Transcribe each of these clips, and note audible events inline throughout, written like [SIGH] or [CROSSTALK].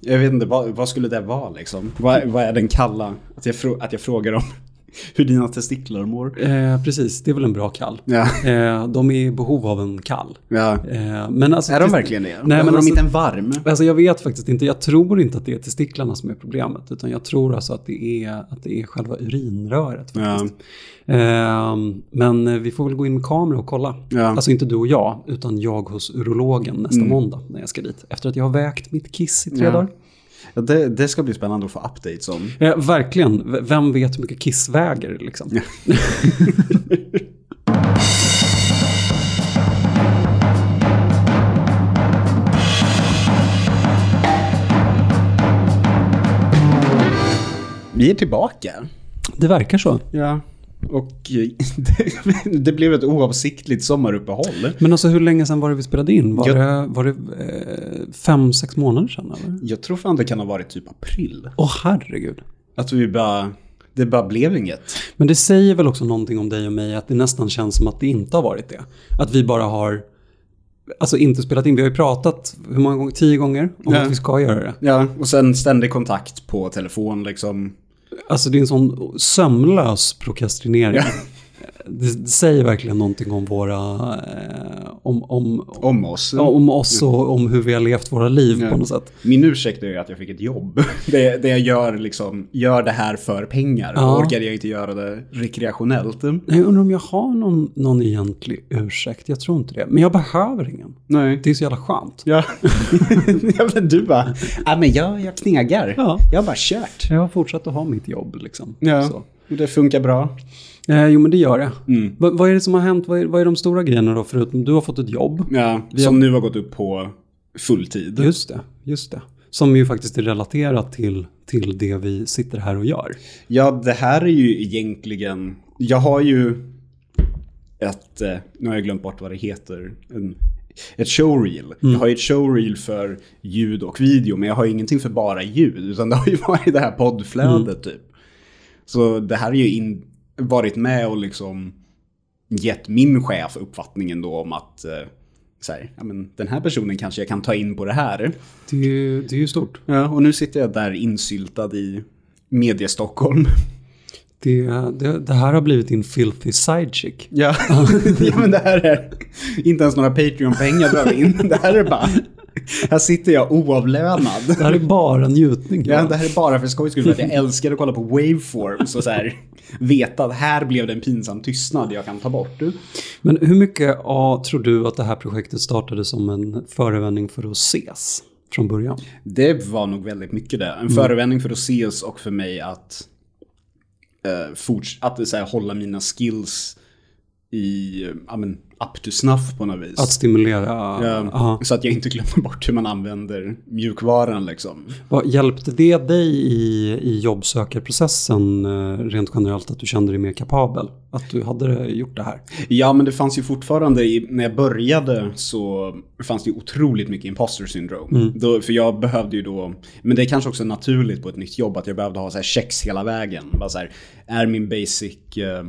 Jag vet inte, vad, vad skulle det vara liksom? Vad, vad är den kalla? Att jag, frå, att jag frågar om [LAUGHS] hur dina testiklar mår? Eh, precis, det är väl en bra kall. Ja. Eh, de är i behov av en kall. ja. Eh, men alltså, Är de verkligen det? Nej, men de alltså- inte en varm? Alltså jag vet faktiskt inte, jag tror inte att det är testiklarna som är problemet. Utan jag tror alltså att det är, att det är själva urinröret faktiskt. Eh, men eh, vi får väl gå in med kamera och kolla. Ja. Alltså inte du och jag, utan jag hos urologen nästa måndag när jag ska dit. Efter att jag har vägt mitt kiss i tre Ja. dagar. Ja, det, det ska bli spännande att få updates om. Eh, verkligen, V- vem vet hur mycket kiss väger liksom? [LAUGHS] Vi är tillbaka. Det verkar så. Ja. Och eh, det, [LAUGHS] det blev ett oavsiktligt sommaruppehåll. Men alltså hur länge sedan var det vi spelade in? Var Jag- det, var det eh, fem, sex månader sedan eller? Jag tror fan det kan ha varit typ april. Åh herregud. Att vi bara, det bara blev inget. Men det säger väl också någonting om dig och mig att det nästan känns som att det inte har varit det. Att vi bara har, alltså inte spelat in. Vi har ju pratat, hur många gånger? Tio gånger om Ja. att vi ska göra det. Ja, och sen ständig kontakt på telefon liksom. Alltså det är en sån sömlös prokrastinering. Det, det säger verkligen någonting om våra, eh, om, om, Om oss. ja, om oss och om hur vi har levt våra liv Ja. på något sätt. Min ursäkt är att jag fick ett jobb. [LAUGHS] Det, det jag gör liksom, gör det här för pengar. Ja. Då orkade jag inte göra det rekreationellt. Jag undrar om jag har någon, någon egentlig ursäkt. Jag tror inte det. Men jag behöver ingen. Nej. Det är så jävla skönt. Ja. [LAUGHS] ja men du bara, ja men jag, jag knegar. Ja. Jag har bara kört. Jag har fortsatt att ha mitt jobb liksom. Ja, Så. och det funkar bra. Eh, jo men det gör det. Mm. Va, vad är det som har hänt? Vad är, vad är de stora grejerna då? Förutom du har fått ett jobb. Ja, som har- nu har gått upp på fulltid. Just det, just det. Som ju faktiskt är relaterat till, till det vi sitter här och gör. Ja, det här är ju egentligen... Jag har ju ett... eh, Nu har jag glömt bort vad det heter. En, ett showreel. Jag har ju ett showreel för ljud och video, men jag har ju ingenting för bara ljud. Utan det har ju [LAUGHS] varit det här poddflödet typ. Så det här har ju in, varit med och liksom gett min chef uppfattningen då om att eh, så här, ja, men den här personen kanske jag kan ta in på det här. Det är ju, det är ju stort. Ja, och nu sitter jag där insyltad i Media Stockholm. Det, det, det här har blivit din filthy sidechick. Ja. [LAUGHS] ja, men det här är inte ens några Patreon-pengar vi in. Det här är bara, här sitter jag oavlönad. Det här är bara njutning. Ja, det här är bara för skojs skull, jag älskar att kolla på waveforms och så här veta att här blev det en pinsam tystnad jag kan ta bort. Men hur mycket ja, tror du att det här projektet startade som en förevändning för att ses från början? Det var nog väldigt mycket det. En förevändning för att ses och för mig att, uh, forts- att så här, hålla mina skills i, ja men, up to snuff på något vis. Att stimulera? Ja, så att jag inte glömmer bort hur man använder mjukvaran liksom. Vad, hjälpte det dig i, i jobbsökarprocessen eh, rent generellt att du kände dig mer kapabel? Att du hade gjort det här? Ja, men det fanns ju fortfarande, i, när jag började så fanns det ju otroligt mycket imposter syndrome. Då, för jag behövde ju då, men det är kanske också naturligt på ett nytt jobb att jag behövde ha så här checks hela vägen. Bara så här, är min basic eh,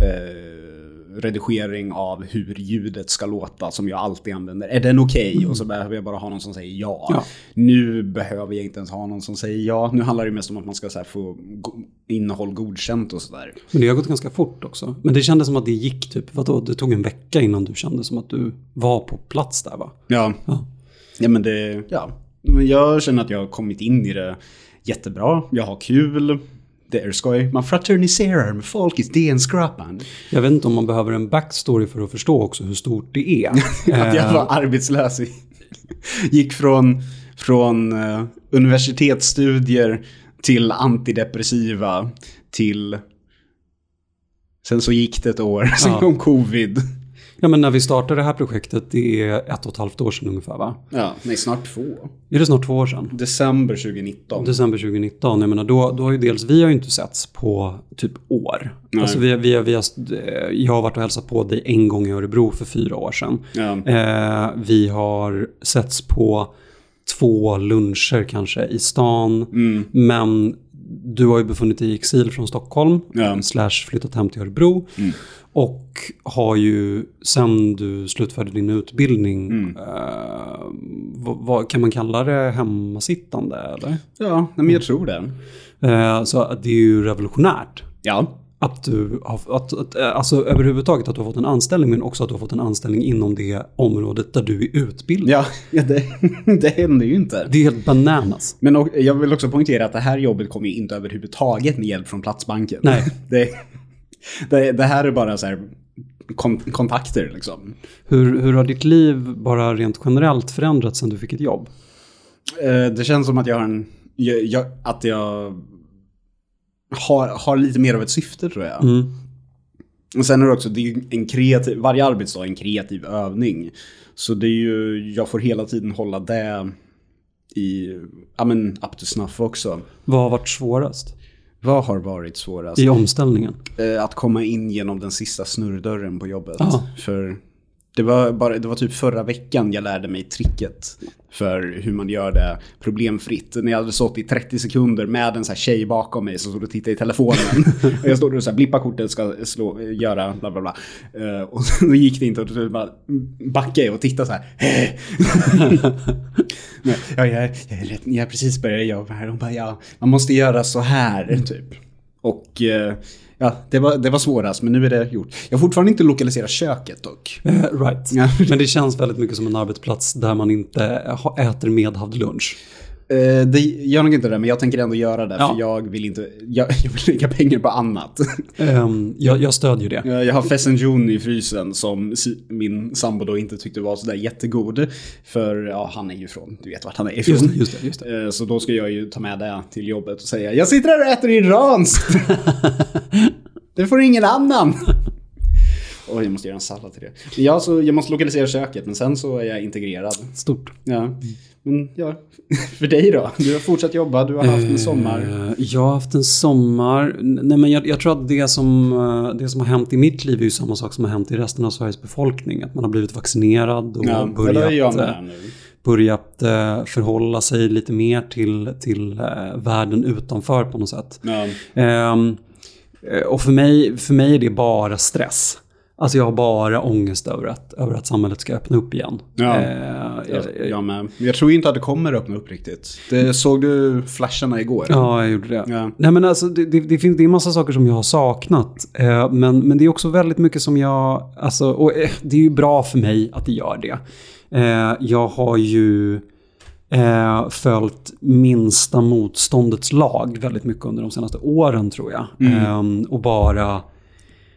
eh, redigering av hur ljudet ska låta som jag alltid använder, är den okej? Och så behöver jag bara ha någon som säger ja. Ja. Nu behöver jag inte ens ha någon som säger ja. Nu handlar det mest om att man ska här, få innehåll godkänt och sådär. Men det har gått ganska fort också. Men det kändes som att det gick typ, vadå, det tog en vecka innan du kände som att du var på plats där va? Ja. Ja. Ja men det, ja. Jag känner att jag har kommit in i det jättebra. Jag har kul. Det är skoj. Man fraterniserar med folk i DN-skrapan. Jag vet inte om man behöver en backstory för att förstå också hur stort det är. [LAUGHS] Att jag var arbetslös. i- Gick från, från eh, universitetsstudier till antidepressiva till... Sen så gick det ett år, [LAUGHS] sen Ja. kom covid. Ja men när vi startade det här projektet, det är ett och ett halvt år sedan ungefär va? Ja, nej snart två. Är det snart två år sedan? December 2019. December 2019, jag menar då, då har ju dels, vi har ju inte setts på typ år. Nej. Alltså vi, vi, vi har, eh, jag har varit och hälsat på dig en gång i Örebro för fyra år sedan. Ja. Eh, vi har setts på två luncher kanske i stan. Mm. Men du har ju befunnit dig i exil från Stockholm, Ja. slash flyttat hem till Örebro. Mm. Och har ju, sen du slutförde din utbildning, Mm. eh, vad, vad, kan man kalla det hemmasittande eller? Ja, men jag tror det. Eh, så det är ju revolutionärt. Ja, Att du har, att, att, eh, alltså överhuvudtaget att du har fått en anställning men också att du har fått en anställning inom det området där du är utbildad. ja, [LAUGHS] ja det, det händer ju inte. Det är helt bananas. Men och, jag vill också poängtera att det här jobbet kommer ju inte överhuvudtaget med hjälp från Platsbanken. Nej. [LAUGHS] Det, det, det här är bara så här kon, kontakter liksom. Hur, hur har ditt liv bara rent generellt förändrats sen du fick ett jobb? Eh, Det känns som att jag har en, jag, jag, att jag har, har lite mer av ett syfte tror jag. Mm. Och sen är det också, det är en kreativ, varje arbetsdag är en kreativ övning. Så det är ju, jag får hela tiden hålla det i, ja men up to snuff också. Vad har varit svårast Vad har varit svårast? i omställningen? Eh, Att komma in genom den sista snurrdörren på jobbet. Ja. För det var, bara, det var typ förra veckan jag lärde mig tricket för hur man gör det problemfritt. När jag hade stått i 30 sekunder med en så här tjej bakom mig som stod och tittade i telefonen. [LAUGHS] och jag stod och så här, blippa kortet ska slå, göra bla bla bla. Eh, och [LAUGHS] så gick det inte och då bara backade jag och tittade så här. [LAUGHS] Men, ja, jag, jag, är rätt, jag precis börjat jobba här. De bara, ja, man måste göra så här, typ. Och eh, ja, det var, det var svårast, men nu är det gjort. Jag har fortfarande inte lokaliserat köket dock. [LAUGHS] Right. Ja. Men det känns väldigt mycket som en arbetsplats där man inte äter medhavd lunch. Eh, det gör nog inte det, men jag tänker ändå göra det. Ja. För jag vill inte, jag, [LAUGHS] jag vill lägga pengar på annat. Ehm, jag, jag stödjer det. Jag har Fessenjon i frysen som min sambo då inte tyckte var sådär jättegod. För ja, han är ju från, du vet vart han är ifrån. Just just det. Just det. Eh, Så då ska jag ju ta med det till jobbet och säga Jag sitter här och äter iranskt! [LAUGHS] [LAUGHS] det får ingen annan! Oj, jag måste göra en sallad till det. Men ja, så jag måste lokalisera köket, men sen så är jag integrerad. Stort. Ja. Men ja, [LAUGHS] för dig då? Du har fortsatt jobba, du har haft en sommar. Eh, Jag har haft en sommar. Nej, men jag, jag tror att det som, eh, det som har hänt i mitt liv är ju samma sak som har hänt i resten av Sveriges befolkning. Att man har blivit vaccinerad och Ja, jag börjat, eh, börjat förhålla sig lite mer till, till världen utanför på något sätt. Ja. Eh, och för mig, för mig är det bara stress. Alltså jag har bara ångest över att, över att samhället ska öppna upp igen. Ja. Eh, Jag, jag, med. Jag tror inte att det kommer öppna upp riktigt. Det såg du flasharna igår? Ja, jag gjorde det. Ja. Nej, men alltså, det, det, det, finns, det är en massa saker som jag har saknat. Eh, men, men det är också väldigt mycket som jag... Alltså, och, eh, det är ju bra för mig att det gör det. Eh, jag har ju eh, följt minsta motståndets lag väldigt mycket under de senaste åren tror jag. Eh, och bara,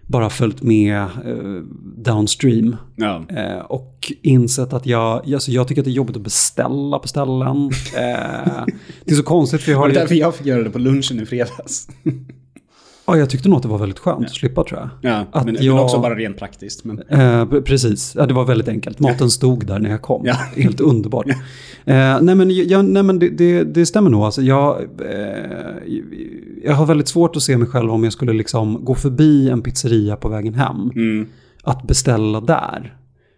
bara följt med eh, downstream. Ja. Eh, och insett att jag, alltså jag tycker att det är jobbigt att beställa på ställen. Eh, det är så konstigt Var har... det därför jag fick göra det på lunchen i fredags? Ja, jag tyckte nog att det var väldigt skönt att slippa tror jag. Ja, Att men, jag- men också bara rent praktiskt. Men, Eh, precis, ja, det var väldigt enkelt. Maten stod där när jag kom. Ja. [LAUGHS] Helt underbart. Eh, nej men, jag, nej, men det, det, det stämmer nog. Alltså, jag, eh, jag har väldigt svårt att se mig själv om jag skulle liksom gå förbi en pizzeria på vägen hem. mm, Att beställa där.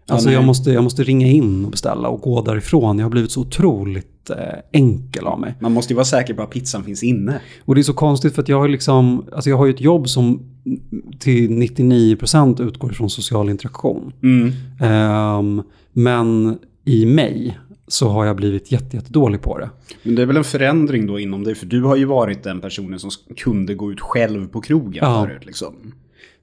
Alltså jag, måste, jag måste ringa in och beställa och gå därifrån. Jag har blivit så otroligt eh, enkel av mig. man måste ju vara säker på att pizzan finns inne. Och det är så konstigt för att jag har liksom, alltså jag har ju ett jobb som till 99% utgår från social interaktion. Mm. Ehm, men i mig så har jag blivit jätte, jättedålig på det. Men det är väl en förändring då inom dig, för du har ju varit den personen som kunde gå ut själv på krogen Ja. förut liksom.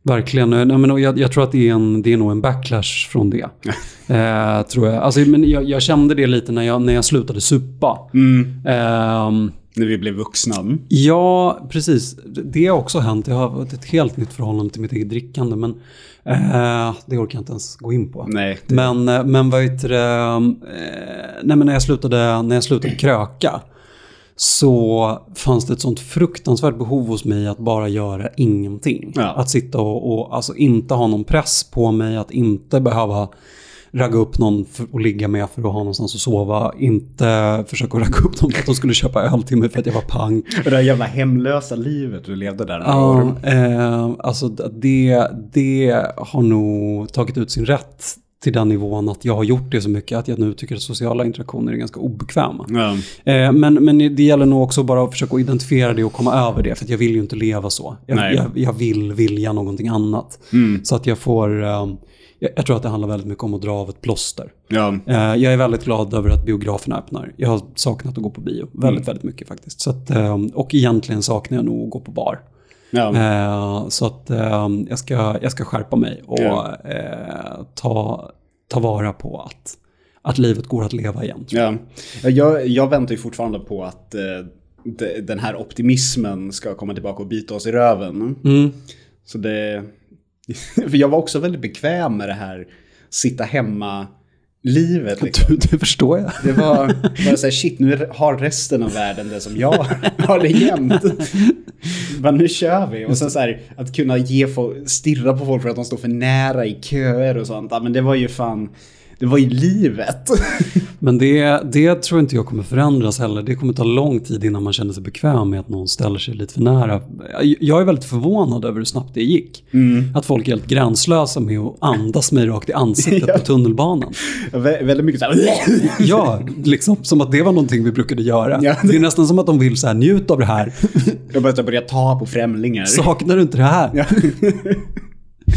Verkligen. Nej, men jag, jag tror att det är, en, det är nog en backlash från det. [LAUGHS] Eh, tror jag. Alltså, men jag, jag kände det lite när jag, när jag slutade supa. Mm. Ehm, När vi blev vuxna. Ja, precis. Det har också hänt. Jag har ett helt nytt förhållande till mitt eget drickande. Men eh, det orkar jag inte ens gå in på. Nej. Det, Men, eh, men vad heter det? Eh, nej, men när jag slutade, när jag slutade kröka så fanns det ett sånt fruktansvärt behov hos mig att bara göra ingenting. Ja. Att sitta och, och alltså inte ha någon press på mig, att inte behöva ragga upp någon för, och ligga med för att ha någonstans att sova. Inte försöka ragga upp någon för att de skulle köpa öl till mig för att jag var pank. det där jävla hemlösa livet du levde där Ja, eh, alltså det, det har nog tagit ut sin rätt till den nivån att jag har gjort det så mycket att jag nu tycker att sociala interaktioner är ganska obekväma. Ja. Eh, men, men det gäller nog också bara att försöka identifiera det och komma över det. För jag vill ju inte leva så. Jag, jag, jag vill vilja någonting annat. Mm. Så att jag får... Eh, jag, tror att det handlar väldigt mycket om att dra av ett plåster. Ja. Eh, jag är väldigt glad över att biograferna öppnar. Jag har saknat att gå på bio. Väldigt, väldigt mycket faktiskt. Så att, eh, och egentligen saknar jag nog att gå på bar. Ja. Eh, så att eh, jag, ska, jag ska skärpa mig och Ja. eh, ta, ta vara på att, att livet går att leva igen. tror Ja. Ja, Jag, jag väntar ju fortfarande på att de, den här optimismen ska komma tillbaka och bita oss i röven. jag. Mm. Så det... [LAUGHS] För jag var också väldigt bekväm med det här sitta hemma-livet. Liksom. Du, det förstår jag. Det var bara så här, [LAUGHS] shit, nu har resten av världen det som jag [LAUGHS] har det jämt. Men nu kör vi. Och sen så här, att kunna ge folk, stirra på folk för att de står för nära i köer och sånt. Ja, men det var ju fan, det var ju livet. [LAUGHS] Men det, det tror inte jag kommer förändras heller. Det kommer ta lång tid innan man känner sig bekväm med att någon ställer sig lite för nära. Jag är väldigt förvånad över hur snabbt det gick. Att folk är helt gränslösa med att andas mig rakt i ansiktet [LAUGHS] Ja. på tunnelbanan. Vä väldigt mycket så här, [LAUGHS] Ja, liksom som att det var någonting vi brukade göra. Ja. Det är nästan som att de vill så här, njut av det här. jag började börja ta på främlingar. Saknar du inte det här? Ja.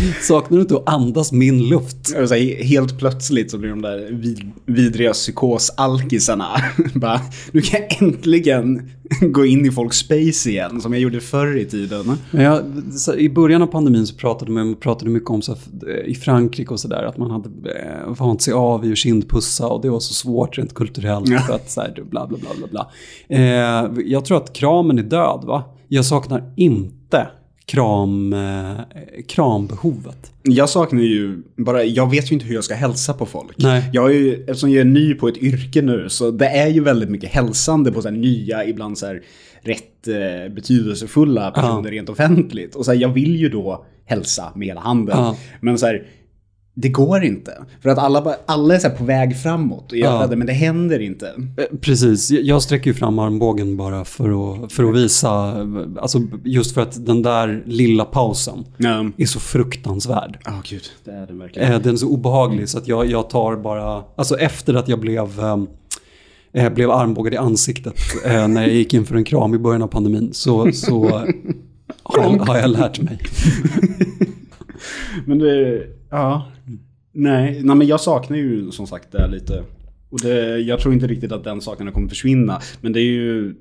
[LAUGHS] Saknar du inte att andas min luft? Här, helt plötsligt så blir de där vid, vidriga psykosalkisarna. [LAUGHS] Bara, nu kan jag äntligen [LAUGHS] gå in i folks space igen, som jag gjorde förr i tiden. Jag, så, I början av pandemin så pratade man pratade mycket om så, här, i Frankrike och sådär att man hade eh, vant sig av vid att kindpussa och det var så svårt rent kulturellt Ja. för att så här, bla bla bla bla bla. Eh, jag tror att kramen är död va? Jag saknar inte kram, eh, krambehovet. Jag saknar ju bara, jag vet ju inte hur jag ska hälsa på folk. Nej. Jag är ju, eftersom jag är ny på ett yrke nu, så det är ju väldigt mycket hälsande på så nya, ibland så här rätt eh, betydelsefulla personer rent offentligt. Och så här, jag vill ju då hälsa med hela handen. Ja. Men så här, det går inte. För att alla, alla är så på väg framåt och göra Ja. det, men det händer inte. Eh, Precis, Jag- sträcker ju fram armbågen bara för att, för att visa, alltså just för att den där lilla pausen Ja. är så fruktansvärd. Åh gud, det är den verkligen. Eh, den är så obehaglig så att jag, jag tar bara, alltså efter att jag blev, eh, eh, blev armbågad i ansiktet eh, när jag gick in för en kram i början av pandemin så, så [LAUGHS] har, har jag lärt mig. Men det, ja. Nej, nej, men jag saknar ju som sagt det lite. Och det, jag tror inte riktigt att den saken kommer försvinna. Men det är ju...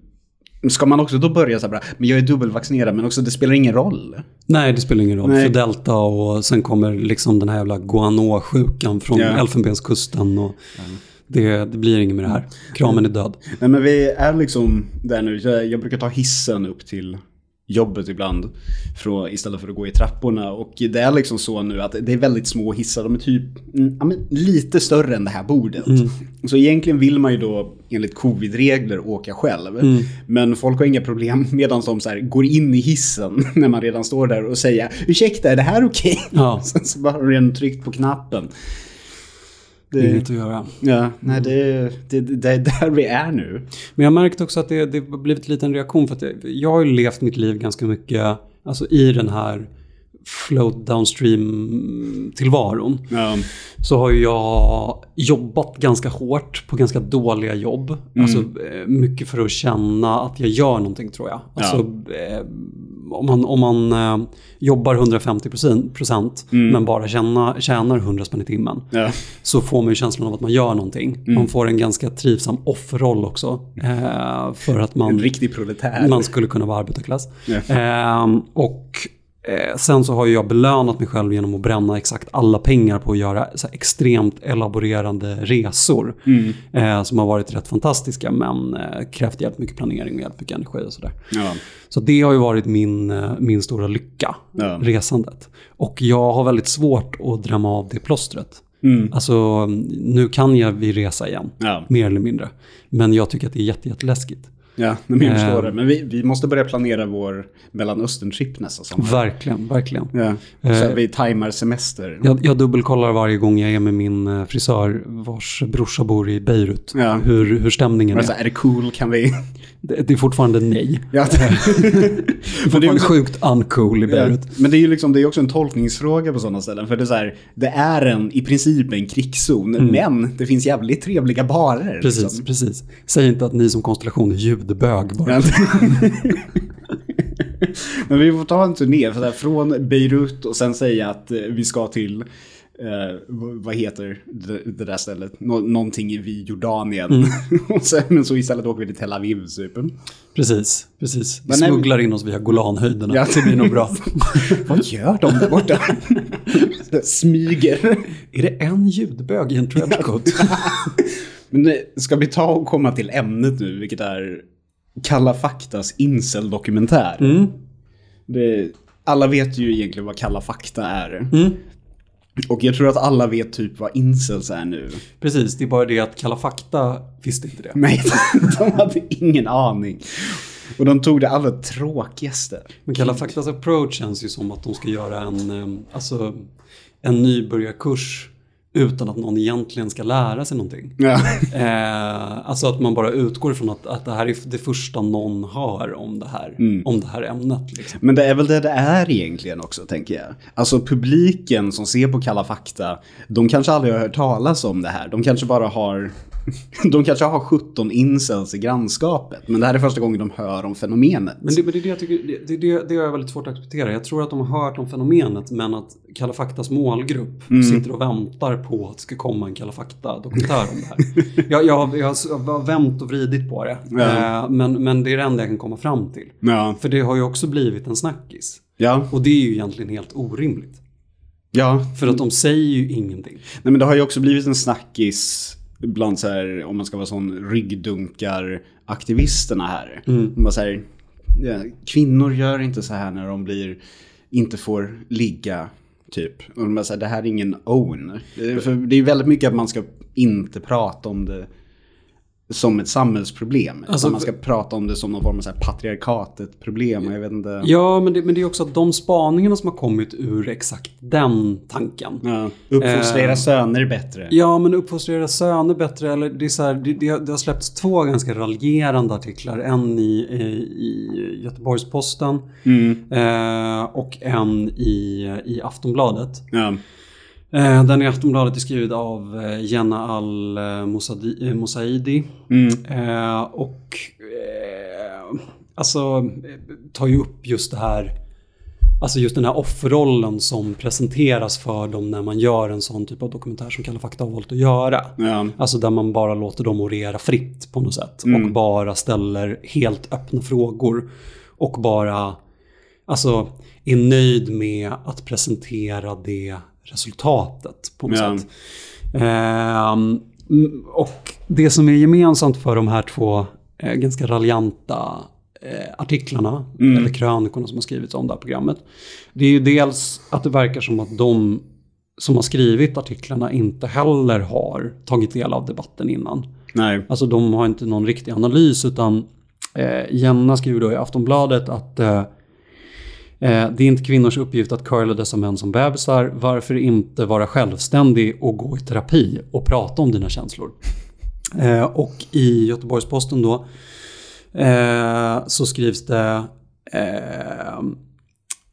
Ska man också då börja så här men jag är dubbelvaccinerad, men också det spelar ingen roll. Nej, det spelar ingen roll. Nej. För Delta och sen kommer liksom den här jävla guano-sjukan från Ja. Elfenbenskusten. Och det, det blir inget med det här. Kramen är död. Nej men vi är liksom där nu. Jag, jag brukar ta hissen upp till jobbet ibland. För, istället för att gå i trapporna. Och det är liksom så nu att det är väldigt små hissar. De är typ mm, ja, lite större än det här bordet. Så egentligen vill man ju då enligt covid-regler åka själv. Men folk har inga problem [LAUGHS] medan de så går in i hissen [LAUGHS] när man redan står där och säger ursäkta är det här okej? Ja. [LAUGHS] Sen så bara har du redan tryckt på knappen. Det är inget att göra. ja, nej, det, det, det är där vi är nu. Men jag har märkt också att det, det har blivit en liten reaktion för att jag, jag har ju levt mitt liv ganska mycket alltså i den här float downstream tillvaron. Ja. Så har jag jobbat ganska hårt på ganska dåliga jobb. Alltså eh, mycket för att känna att jag gör någonting tror jag. Alltså eh, om man, om man eh, jobbar 150 procent men bara tjäna, tjänar 100 spänn i timmen Ja. så får man ju känslan av att man gör någonting. Man får en ganska trivsam offerroll också. Eh, för att man, En riktig proletär. man skulle kunna vara arbetarklass. Ja. Ehm, och eh, sen så har jag belönat mig själv genom att bränna exakt alla pengar på att göra extremt elaborerande resor. Mm. Eh, som har varit rätt fantastiska men eh, krävt jävligt mycket planering och jävligt mycket energi och sådär. Ja. Så det har ju varit min, eh, min stora lycka, Ja. resandet. Och jag har väldigt svårt att drämma av det plåstret. Mm. Alltså, nu kan jag vi resa igen, Ja. mer eller mindre. Men jag tycker att det är jätte, jätteläskigt. Ja, men jag förstår Eh. det. Men vi, vi måste börja planera vår Mellanöstern-trip nästa sommar. Verkligen, verkligen. Ja, så Eh. att vi tajmar semester. Jag, jag dubbelkollar varje gång jag är med min eh, frisör vars brorsa bor i Beirut. Ja. Hur, hur stämningen så är. är det cool? Kan vi... Det, det är fortfarande nej. Ja. Det är [LAUGHS] Men det är fortfarande också- sjukt uncool i Beirut. Ja, Men det är ju liksom, det är också en tolkningsfråga på sådana ställen. För det är så här, det är en, i princip en krigszon, men det finns jävligt trevliga barer. Mm. Precis, Liksom. precis. Säg inte att ni som konstellation är ljudbög bara. [LAUGHS] Men, vi får ta en turné för det här, från Beirut och sen säga att eh, vi ska till Eh, vad heter det, det där stället? Nå någonting i Jordanien. Mm. [LAUGHS] och sen, så istället åker vi till Tel Aviv. Typ. Precis, precis. Vi smugglar in oss via Golanhöjderna. Ja. Det blir nog bra. [LAUGHS] Vad gör de där borta? [LAUGHS] Smyger. är det en ljudbög i en trenchcoat? Men eh, ska vi ta och komma till ämnet nu, vilket är Kalla faktas incel-dokumentär. Mm. Alla vet ju egentligen vad Kalla fakta är. Mm. Och jag tror att alla vet typ vad incels är nu. Precis, det är bara det att Kalla fakta visste inte det. Nej, [LAUGHS] de hade ingen aning. Och de tog det allra tråkigaste. Men Kalla faktas approach känns ju som att de ska göra en, eh, alltså, en nybörjarkurs utan att någon egentligen ska lära sig någonting. Ja. [LAUGHS] Eh, alltså att man bara utgår ifrån att, att det här är det första någon hör om det här, om det här ämnet. Liksom. Men det är väl det det är egentligen också, tänker jag. Alltså publiken som ser på Kalla fakta, de kanske aldrig har hört talas om det här. De kanske bara har... [LAUGHS] De kanske har 17 incels i grannskapet, men det här är första gången de hör om fenomenet. Men det, men det är det jag tycker, det, det, det, jag väldigt svårt att acceptera. Jag tror att de har hört om fenomenet men att Kalla faktas målgrupp sitter och väntar på att det ska komma en Kalla fakta-dokumentär om det här. [LAUGHS] jag, jag, jag har vänt och vridit på det. Ja. Eh, men, men det är det enda jag kan komma fram till. Ja. För det har ju också blivit en snackis. Ja. Och det är ju egentligen helt orimligt. Ja. För att de säger ju ingenting. Nej, men det har ju också blivit en snackis bland så här, om man ska vara sån ryggdunkar-aktivisterna här. Mm. Bara så här, kvinnor gör inte så här när de blir, inte får ligga, typ. Och de bara så här, det här är ingen own. Det är, för det är ju väldigt mycket att man ska inte prata om det som ett samhällsproblem. Alltså, man ska prata om det som någon form av så här patriarkatet-problem. och Jag vet inte. Ja, men det, men det är också att de spaningarna som har kommit ur exakt den tanken. Ja, uppfostra era Eh, söner bättre. Ja, men uppfostra era söner bättre. Eller det, är så här, det, det, har- det har släppts två ganska raljerande artiklar. En i, i Göteborgs-Posten Mm. eh, och en i, i Aftonbladet. Ja. Eh, den i Aftonbladet är skriven av eh, Jenna Al-Mosaidi. Mm. Eh, och eh, alltså tar ju upp just det här Alltså just den här offerrollen som presenteras för dem när man gör en sån typ av dokumentär som Kalla fakta har valt att göra. Ja. Alltså där man bara låter dem orera fritt på något sätt. Och bara ställer helt öppna frågor. Och bara alltså, är nöjd med att presentera det resultatet på något Ja. sätt. Ehm, mm, och det som är gemensamt för de här två eh, ganska raljanta eh, artiklarna, eller krönikorna som har skrivits om det här programmet. Det är ju dels att det verkar som att de som har skrivit artiklarna inte heller har tagit del av debatten innan. Nej. Alltså de har inte någon riktig analys utan eh, Jenna skriver då i Aftonbladet att eh, det är inte kvinnors uppgift att curla dessa män som bebisar. Varför inte vara självständig och gå i terapi och prata om dina känslor? Eh, och i Göteborgs-Posten då eh, så skrivs det eh,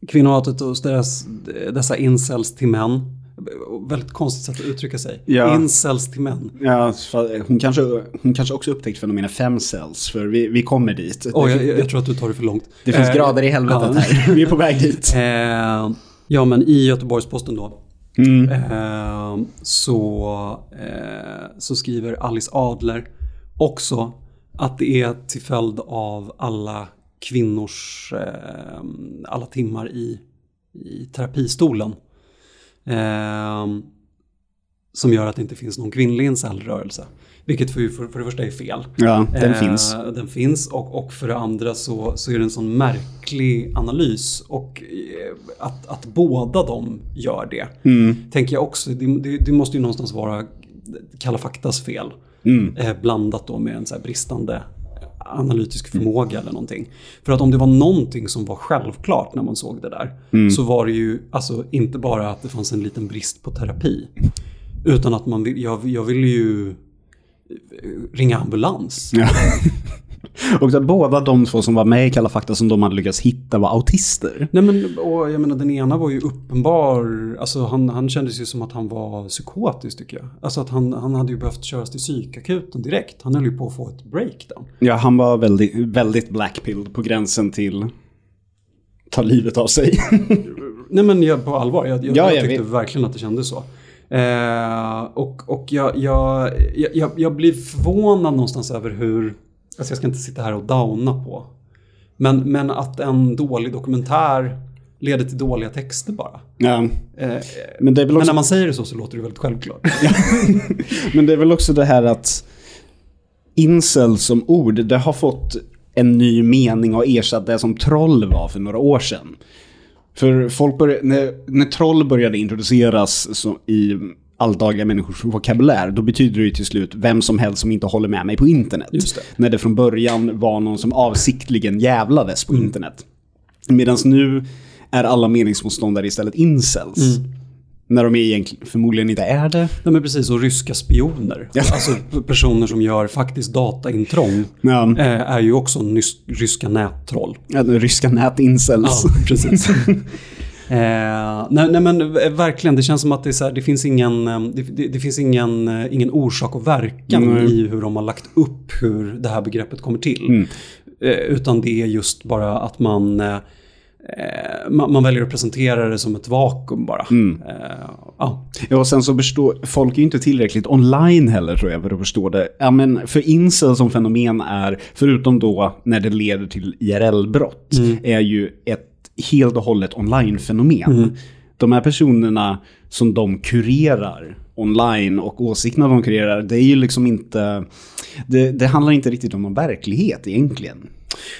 kvinnohatet hos deras, dessa incels till män. Väldigt konstigt sätt att uttrycka sig. Ja. Incels till män. Ja, hon kanske, hon kanske också upptäckt fenomenet femcells, för vi, vi kommer dit. Det, jag, jag tror att du tar det för långt. det finns Eh, grader i helvetet ja. här. Vi är på väg dit. [LAUGHS] Eh, ja, men i Göteborgs-Posten då. Mm. Eh, så, eh, så skriver Alice Adler också att det är till följd av alla kvinnors eh, alla timmar i, i terapistolen. Eh, som gör att det inte finns någon kvinnlig incelrörelse. Vilket för, för, för det första är fel. Ja, den Eh, finns. Den finns och, och för det andra så, så är det en sån märklig analys. Och eh, att, att båda de gör det, Mm. tänker jag också, det, det, det måste ju någonstans vara Kalla faktas fel. Mm. Eh, blandat då med en så bristande analytisk förmåga eller någonting. För att om det var någonting som var självklart när man såg det där så var det ju alltså inte bara att det fanns en liten brist på terapi. Utan att man vill, jag, jag ville ju ringa ambulans. Ja. [LAUGHS] [LAUGHS] och att båda de två som var med i Kalla fakta som de hade lyckats hitta var autister. Nej men, och jag menar den ena var ju uppenbar, alltså han, han kändes ju som att han var psykotisk tycker jag. Alltså att han, han hade ju behövt köras till psykakuten direkt. Han höll ju på att få ett breakdown. Ja, han var väldigt, väldigt blackpilled på gränsen till ta livet av sig. [LAUGHS] Nej men jag, på allvar, jag, jag, Ja, jag jag tyckte vet. verkligen att det kändes så. Eh, och och jag, jag, jag, jag blir förvånad någonstans över hur, alltså jag ska inte sitta här och downa på. Men, men att en dålig dokumentär leder till dåliga texter bara. ja. Eh, Men det är väl men också när man säger det så så låter det väldigt självklart. [LAUGHS] Men det är väl också det här att incel som ord, det har fått en ny mening och ersatt det som troll var för några år sedan. För folk började, när, när troll började introduceras i alldagliga människors vokabulär, då betyder det ju till slut vem som helst som inte håller med mig på internet. Det. När det från början var någon som avsiktligen jävlades på Mm. internet. Medan nu är alla meningsmotståndare istället incels. Mm. När de egentligen förmodligen inte är det. Nej men precis, och ryska spioner. Ja. [LAUGHS] Alltså personer som gör faktiskt dataintrång. Ja. Eh, är ju också ryska nättroll. Ja, ryska nätincels. Ja, precis. [LAUGHS] eh, nej, nej men eh, verkligen, det känns som att det, här, det finns ingen, eh, det, det, finns ingen, eh, ingen orsak och verkan Nej. i hur de har lagt upp hur det här begreppet kommer till. Mm. Eh, utan det är just bara att man, eh, man, man väljer att presentera det som ett vakuum bara. Mm. Ja. Ja, och sen så förstår folk är ju inte tillräckligt online heller tror jag för att förstå det. Ja, men för incel som fenomen är, förutom då när det leder till IRL-brott, är ju ett helt och hållet online-fenomen. De här personerna som de kurerar online och åsikterna de kurerar, det är ju liksom inte, det, det handlar inte riktigt om någon verklighet egentligen.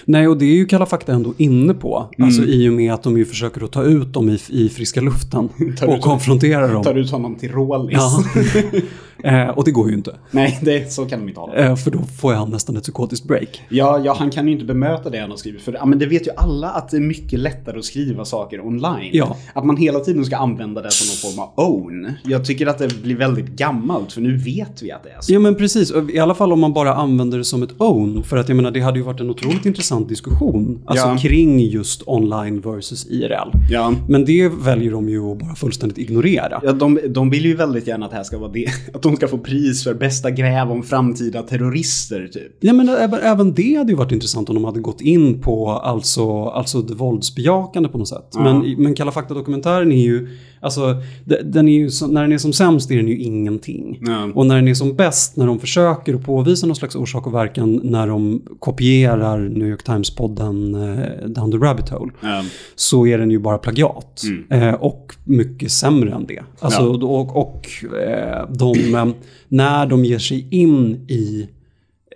Nej, och det är ju Kalla fakta ändå inne på. Mm. Alltså i och med att de ju försöker att ta ut dem i, i friska luften [LAUGHS] och konfrontera dem. Tar ut honom till rålis. Ja. [LAUGHS] eh, och det går ju inte. Nej, det, så kan de inte ha det. Eh, för då får jag nästan ett psykotiskt break. Ja, ja, han kan ju inte bemöta det han har skrivit. För ja, men det vet ju alla att det är mycket lättare att skriva saker online. Ja. Att man hela tiden ska använda det som någon form av own. Jag tycker att det blir väldigt gammalt, för nu vet vi att det är så. Ja men precis, i alla fall om man bara använder det som ett own. För att jag menar det hade ju varit en otroligt intressant diskussion. Alltså Ja. kring just online versus IRL. Ja. Men det väljer de ju att bara fullständigt ignorera. Ja, de, de vill ju väldigt gärna att det här ska vara det. Att de ska få pris för bästa gräv om framtida terrorister, typ. Ja men även, även det hade ju varit intressant om de hade gått in på alltså, alltså det våldsbejakande på något sätt. Men, men Kalla fakta-dokumentären är ju, alltså de- den är ju, när den är som sämst är den ju ingenting. Ja. Och när den är som bäst, när de försöker att påvisa någon slags orsak och verkan, när de kopierar New York Times-podden eh, Down the Rabbit Hole, Ja. så är den ju bara plagiat. Eh, och mycket sämre än det. Alltså, Ja. Och, och eh, de, eh, när de ger sig in i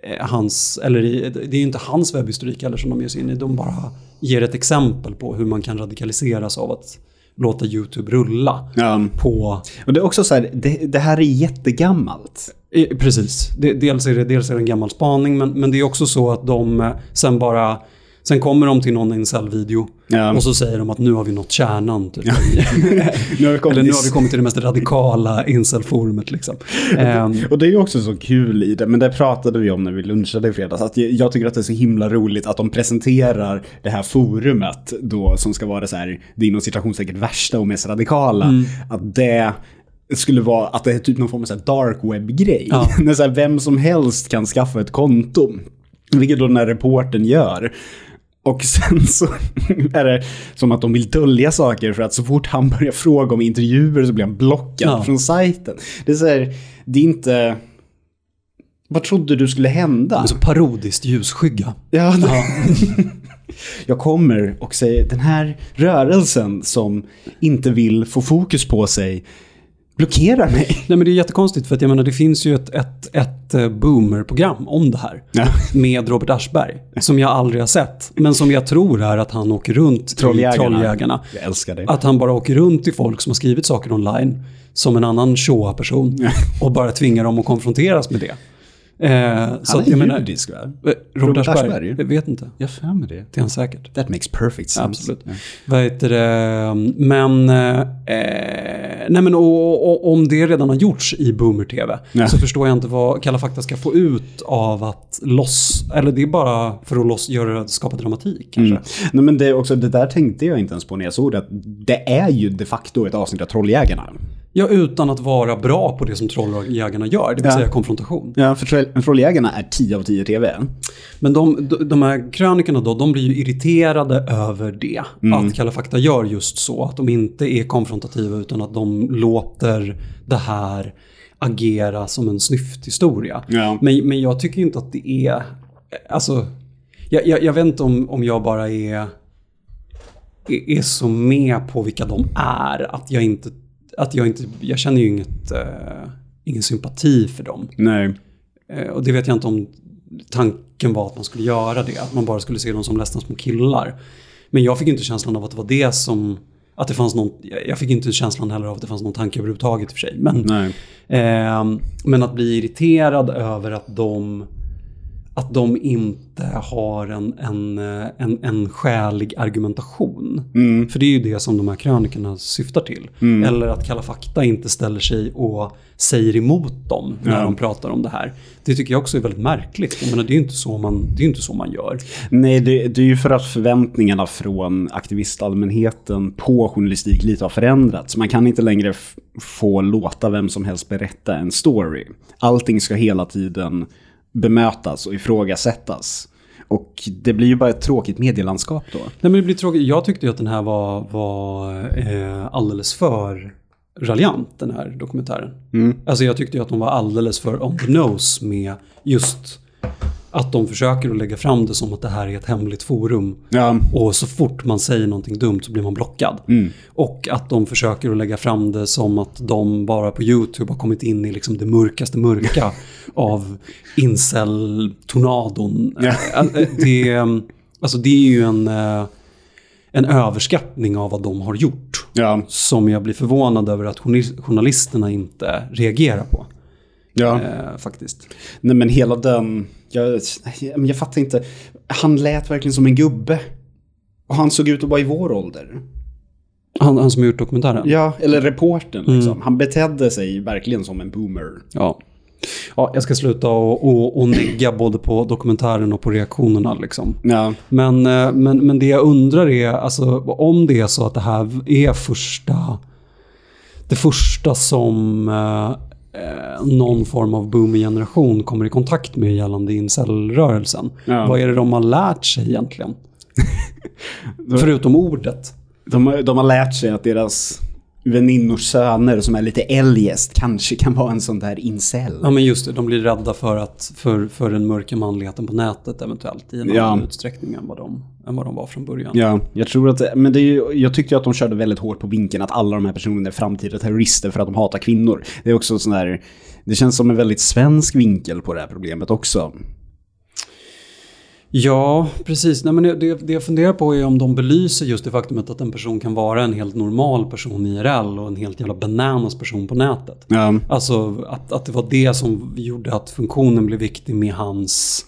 eh, hans, eller i, det är ju inte hans webbhistorik heller som de ger sig in i, de bara ger ett exempel på hur man kan radikaliseras av att låta YouTube rulla Ja. på Och det är också så här, det, det här är jättegammalt. Precis. Dels, är det, dels är det en gammal spaning, men, men det är också så att de eh, sen bara... Sen kommer de till någon incel-video Ja. och så säger de att nu har vi nått kärnan. Typ. [LAUGHS] Nu har vi kommit Eller nu till- har vi kommit till det mest radikala incel-forumet. Liksom. Ehm, Och det är ju också så kul i det, men det pratade vi om när vi lunchade i fredags. Att jag- tycker att det är så himla roligt att de presenterar det här forumet då som ska vara så här, det inom citationstecken värsta och mest radikala. Att det skulle vara att det är typ någon form av dark web-grej. Ja. [LAUGHS] När så här, vem som helst kan skaffa ett konto. Vilket då den här reporten gör. Och sen så [LAUGHS] är det som att de vill dölja saker för att så fort han börjar fråga om intervjuer så blir han blockad Ja. från sajten. Det är så här, det är inte... Vad trodde du skulle hända? så parodiskt ljusskygga. Ja. Ja. [LAUGHS] Jag kommer och säger den här rörelsen som inte vill få fokus på sig blockerar mig. Nej, men det är jättekonstigt för att jag menar, det finns ju ett, ett, ett eh, boomer-program om det här. Ja. Med Robert Aschberg. Som jag aldrig har sett. Men som jag tror är att han åker runt Trolljägarna. i Trolljägarna. Jag älskar det. Att han bara åker runt till folk som har skrivit saker online som en annan Shoah-person och bara tvingar dem att konfronteras med det. Eh, så Han att är jag menar, judisk va? eh, Robert Robert Aschberg? Aschberg? Jag vet inte. Jag för mig det. Det är han säkert. That makes perfect sense. Absolut. Ja. Vad heter det? Men, eh, nej men och, och, om det redan har gjorts i Boomer-TV Ja. så förstår jag inte vad Kalla fakta ska få ut av att loss... Eller det är bara för att loss, göra, skapa dramatik kanske. Mm. Nej, men det, också, det där tänkte jag inte ens på när jag såg det. Att det är ju de facto ett avsnitt av Trolljägarna. Ja, utan att vara bra på det som trolljägarna gör, det vill Ja. säga konfrontation. Ja, för Troll- Trolljägarna är 10 av 10 TV. Men de, de, här krönikorna då, de blir ju irriterade över det. Att Kalla fakta gör just så. Att de inte är konfrontativa utan att de låter det här agera som en snyfthistoria. Ja. Men, men jag tycker inte att det är... Alltså, jag, jag, jag vet inte om, om jag bara är, är, är så med på vilka de är. Att jag inte... Att jag inte... Jag känner ju inget, eh, ingen sympati för dem. Nej. Eh, Och det vet jag inte om tanken var att man skulle göra det. Att man bara skulle se dem som ledsna små killar. Men jag fick inte känslan av att det var det som... Att det fanns någon... jag- fick inte känslan heller av att det fanns någon tanke överhuvudtaget i och för sig. Men, Nej. ehm, men att bli irriterad över att de... Att de inte har en, en, en, en skälig argumentation. Mm. För det är ju det som de här krönikorna syftar till. Eller att Kalla fakta inte ställer sig och säger emot dem när Ja. de pratar om det här. Det tycker jag också är väldigt märkligt. Jag menar, det är ju inte så man, det är inte så man gör. Nej, det, det är ju för att förväntningarna från aktivistallmänheten på journalistik lite har förändrats. Man kan inte längre få låta vem som helst berätta en story. Allting ska hela tiden bemötas och ifrågasättas. Och det blir ju bara ett tråkigt medielandskap då. Nej, men det blir tråkigt. Jag tyckte ju att den här var, var eh, alldeles för raljant, den här dokumentären. Alltså jag tyckte ju att de var alldeles för on the nose med just att de försöker att lägga fram det som att det här är ett hemligt forum. Ja, Och så fort man säger någonting dumt så blir man blockad. Och att de försöker att lägga fram det som att de bara på YouTube har kommit in i liksom det mörkaste mörka [LAUGHS] av incel-tornadon. Ja. Eh, Det, alltså det är ju en, eh, en överskattning av vad de har gjort. ja, Som jag blir förvånad över att journalis- journalisterna inte reagerar på. Ja. Eh, faktiskt. Nej men hela den, jag, jag, jag fattar inte. Han lät verkligen som en gubbe. Och han såg ut att vara i vår ålder. Han, han som gjort dokumentären? Ja, eller reporten liksom. Han betedde sig verkligen som en boomer. Ja. Ja, jag ska sluta och, och, och negga både på dokumentären och på reaktionerna liksom. Ja, Men, eh, men, men det jag undrar är, alltså om det är så att det här är första, det första som eh, någon form av boomer-generation kommer i kontakt med gällande incel-rörelsen. Ja. Vad är det de har lärt sig egentligen? [LAUGHS] Förutom ordet. de, de har lärt sig att deras väninnors söner som är lite eljest kanske kan vara en sån där incel. Ja men just det, de blir rädda för, att, för, för den mörka manligheten på nätet eventuellt i en Ja. annan utsträckning än vad, de, än vad de var från början. Ja, jag tror att men det är ju, jag tyckte ju att de körde väldigt hårt på vinkeln att alla de här personerna är framtida terrorister för att de hatar kvinnor. Det är också sån där, det känns som en väldigt svensk vinkel på det här problemet också. Ja, precis. Nej, men det, det jag funderar på är om de belyser just det faktumet att en person kan vara en helt normal person i IRL och en helt jävla bananas person på nätet. Ja, Alltså att, att det var det som gjorde att funktionen blev viktig med hans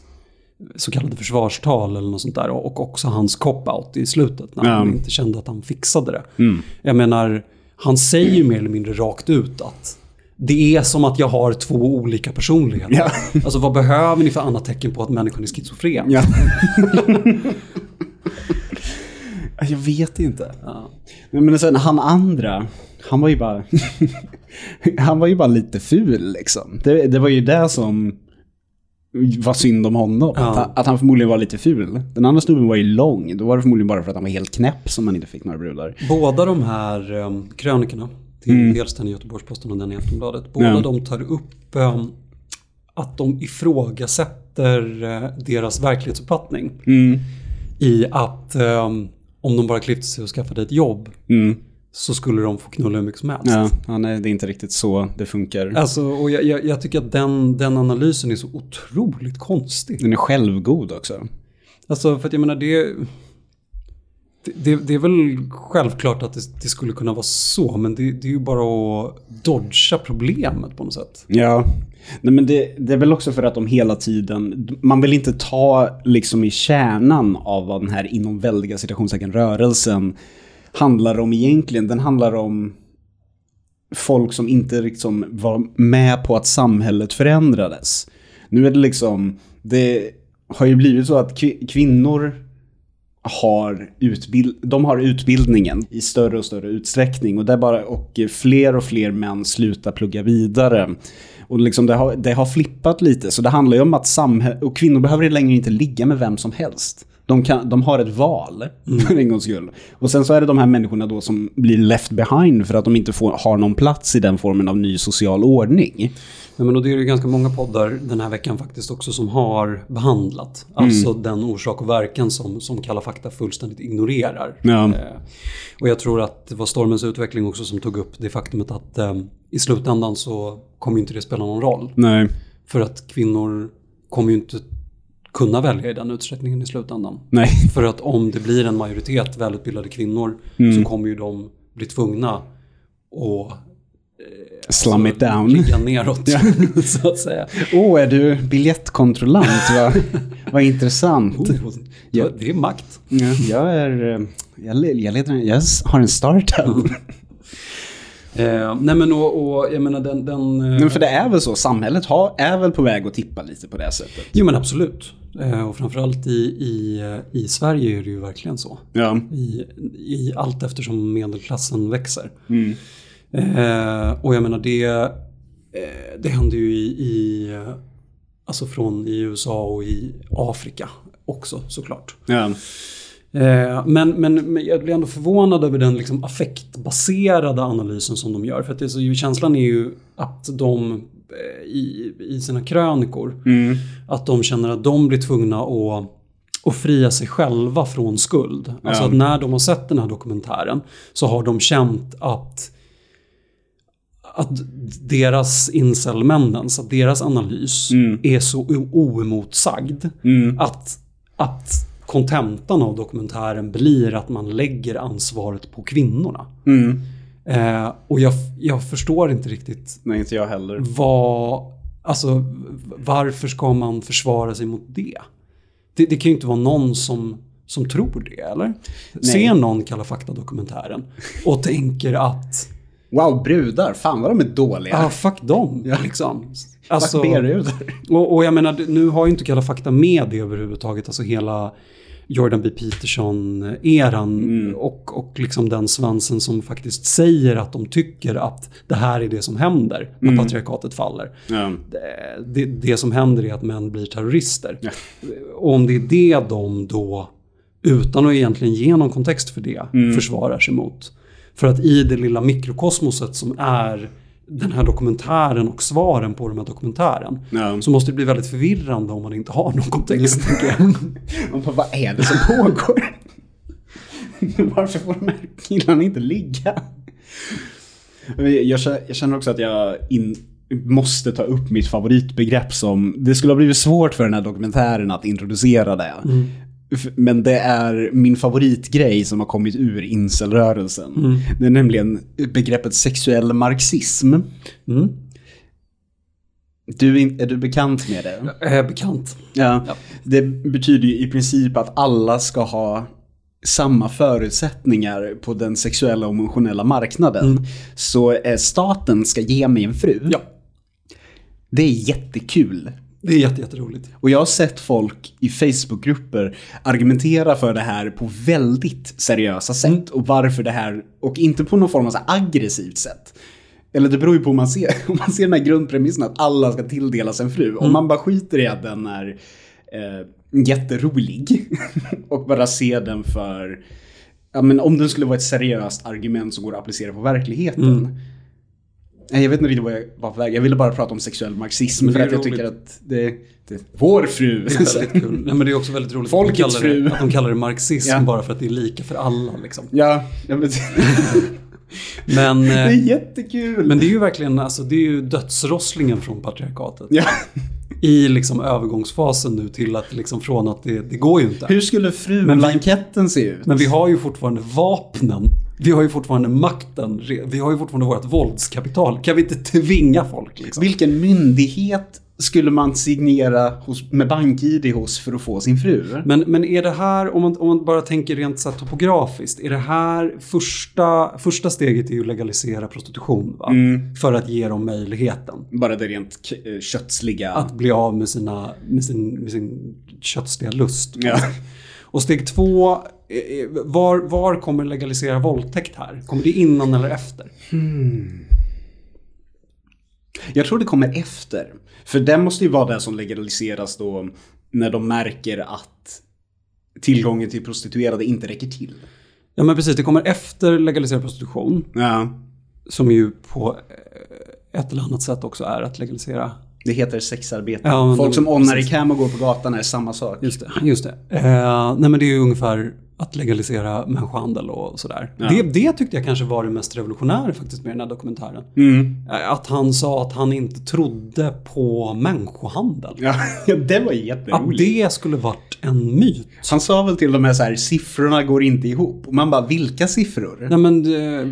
så kallade försvarstal eller något sånt där. Och också hans cop-out i slutet när Ja. han inte kände att han fixade det. Mm. Jag menar, han säger ju mer eller mindre rakt ut att det är som att jag har två olika personligheter. Ja. Alltså vad behöver ni för annat tecken på att människan är schizofren? Ja. [LAUGHS] jag vet inte. Ja. Men, sen han andra, han var ju bara... [LAUGHS] han var ju bara lite ful liksom. Det, det var ju det som var synd om honom. Ja. Att, han, att han förmodligen var lite ful. Den andra snubben var ju lång. Då var det förmodligen bara för att han var helt knäpp som man inte fick några brudar. Båda de här um, krönikorna, till dels den i Göteborgs-Posten och den i Aftonbladet, båda Ja. de tar upp um, att de ifrågasätter uh, deras verklighetsuppfattning Mm. i att um, om de bara klippte sig och skaffade ett jobb Mm. så skulle de få knulla hur mycket som helst. Ja, ja, nej, det är inte riktigt så det funkar. Alltså, och jag, jag, jag tycker att den, den analysen är så otroligt konstig. Den är självgod också. Alltså, för att jag menar det... Det, det, är väl självklart att det, det skulle kunna vara så, men det, det är ju bara att dodga problemet på något sätt. Ja, Nej, men det, det är väl också för att de hela tiden, man vill inte ta liksom i kärnan av vad den här inom väldiga citationstecken rörelsen handlar om egentligen. Den handlar om folk som inte liksom var med på att samhället förändrades. Nu är det liksom, det har ju blivit så att kvinnor har, utbild de har utbildningen i större och större utsträckning och, det är bara, och fler och fler män slutar plugga vidare. Och liksom det, har, det har flippat lite, så det handlar ju om att samhälle, och kvinnor behöver längre inte ligga med vem som helst. De, kan, de har ett val, för en gångs skull. Och sen så är det de här människorna då som blir left behind för att de inte får, har någon plats i den formen av ny social ordning. Ja, men och det är ju ganska många poddar den här veckan faktiskt också som har behandlat. Alltså den orsak och verkan som, som Kalla fakta fullständigt ignorerar. Ja. Eh, och jag tror att det var Stormens utveckling också som tog upp det faktumet att eh, i slutändan så kommer ju inte det spela någon roll. Nej. För att kvinnor kommer ju inte kunna välja i den utsträckningen i slutändan. Nej. [LAUGHS] För att om det blir en majoritet välutbildade kvinnor så kommer ju de bli tvungna att Slum it down. ligga [LAUGHS] neråt [LAUGHS] så att säga. Åh, oh, är du biljettkontrollant? Vad vad intressant. Oh, ja, det är makt. Ja, jag är... eh, Jag, jag, leder, jag har en startup. Eh, nej men och, och jag menar den... den eh, Men för det är väl så, samhället har, är väl på väg att tippa lite på det sättet. Jo men absolut. Eh, och framförallt i, i, i Sverige är det ju verkligen så. Ja. I, i allt eftersom medelklassen växer. Mm. Eh, och jag menar det, eh, det händer ju i, i, alltså från i USA och i Afrika också såklart. Ja. Eh, men, men, men jag blir ändå förvånad över den liksom affektbaserade analysen som de gör. För att det är så, känslan är ju att de i, i sina krönikor, Mm. att de känner att de blir tvungna att, att fria sig själva från skuld. Alltså att när de har sett den här dokumentären så har de känt att att deras incelmännen, så att deras analys Mm. är så oemotsagd Mm. att, att kontentan av dokumentären blir att man lägger ansvaret på kvinnorna. Mm. Eh, och jag, jag förstår inte riktigt Nej, inte jag heller. vad, alltså varför ska man försvara sig mot det? Det, det kan ju inte vara någon som, som tror det, eller? Ser någon Kalla fakta-dokumentären och tänker att Wow, brudar, fan vad de är dåliga. ah, fuck dem, liksom. Alltså, Fuck B-brudar. och, och jag menar, nu har ju inte Kalla fakta med det överhuvudtaget, alltså hela Jordan B. Peterson-eran och, och liksom den svansen som faktiskt säger att de tycker att det här är det som händer när patriarkatet faller. Ja. Det, det, som händer är att män blir terrorister. Ja. Och om det är det de då, utan att egentligen ge någon kontext för det, försvarar sig mot. För att i det lilla mikrokosmoset som är den här dokumentären och svaren på den här dokumentären Ja. så måste det bli väldigt förvirrande om man inte har någon kontext. [LAUGHS] Man bara, vad är det som pågår? [LAUGHS] Varför får de här killarna inte ligga? Jag känner, jag känner också att jag in, måste ta upp mitt favoritbegrepp som... Det skulle ha blivit svårt för den här dokumentären att introducera det. F- Men det är min favoritgrej som har kommit ur incelrörelsen. Det är nämligen begreppet sexuell marxism. Mm. Du, är du bekant med det? Jag är bekant. Ja, Ja. det betyder ju i princip att alla ska ha samma förutsättningar på den sexuella och emotionella marknaden. Så eh, staten ska ge mig en fru. Ja, Det är jättekul. Det är jätte, jätteroligt. Och jag har sett folk i Facebookgrupper argumentera för det här på väldigt seriösa sätt. Och varför det här, och inte på någon form av så aggressivt sätt. Eller det beror ju på om man ser, [LAUGHS] om man ser den här grundpremissen att alla ska tilldelas en fru. Om man bara skiter i att den är eh, jätterolig [LAUGHS] och bara ser den för, ja men om den skulle vara ett seriöst argument som går att applicera på verkligheten. Nej, Jag vet inte riktigt vad jag var på väg. Jag ville bara prata om sexuell marxism för att jag roligt. tycker att det, det vår fru. Det är väldigt kul. [LAUGHS] Nej, men det är också väldigt roligt Folkets att, de kallar fru. det, att de kallar det marxism Ja. bara för att det är lika för alla. Liksom. Ja, ja men, [LAUGHS] Men, Det är eh, jättekul! men det är ju verkligen alltså, det är ju dödsrosslingen från patriarkatet. ja. I liksom övergångsfasen nu till att liksom från att det, det går ju inte. Hur skulle frublanketten se ut? Men vi har ju fortfarande vapnen. Vi har ju fortfarande makten. Vi har ju fortfarande vårt våldskapital. Kan vi inte tvinga folk liksom? Vilken myndighet skulle man signera hos, med bank-id hos för att få sin fru? Men, men är det här, om man, om man bara tänker rent så här topografiskt, är det här första, första steget är ju att legalisera prostitution va? För att ge dem möjligheten Bara det rent eh, kötsliga. att bli av med, sina, med, sin, med sin kötsliga lust. Ja. Och steg två, eh, eh, var, var kommer legalisera våldtäkt här? Kommer det innan eller efter? Jag tror det kommer efter. För det måste ju vara det som legaliseras då när de märker att tillgången till prostituerade inte räcker till. Ja men precis, det kommer efter legaliserad prostitution. Ja. Som ju på eh, ett eller annat sätt också är att legalisera. Det heter sexarbete. Ja, Folk som onar i cam och går på gatan är samma sak. Just det. Just det. Eh, nej men det är ju ungefär att legalisera människohandel och sådär. Ja. Det, det tyckte jag kanske var det mest revolutionära faktiskt med den här dokumentären. Mm. Eh, Att han sa att han inte trodde på människohandel. Ja, [LAUGHS] det var Att jätteroligt. det skulle varit en myt. Han sa väl till och med så här, siffrorna går inte ihop. Och man bara, vilka siffror? Nej men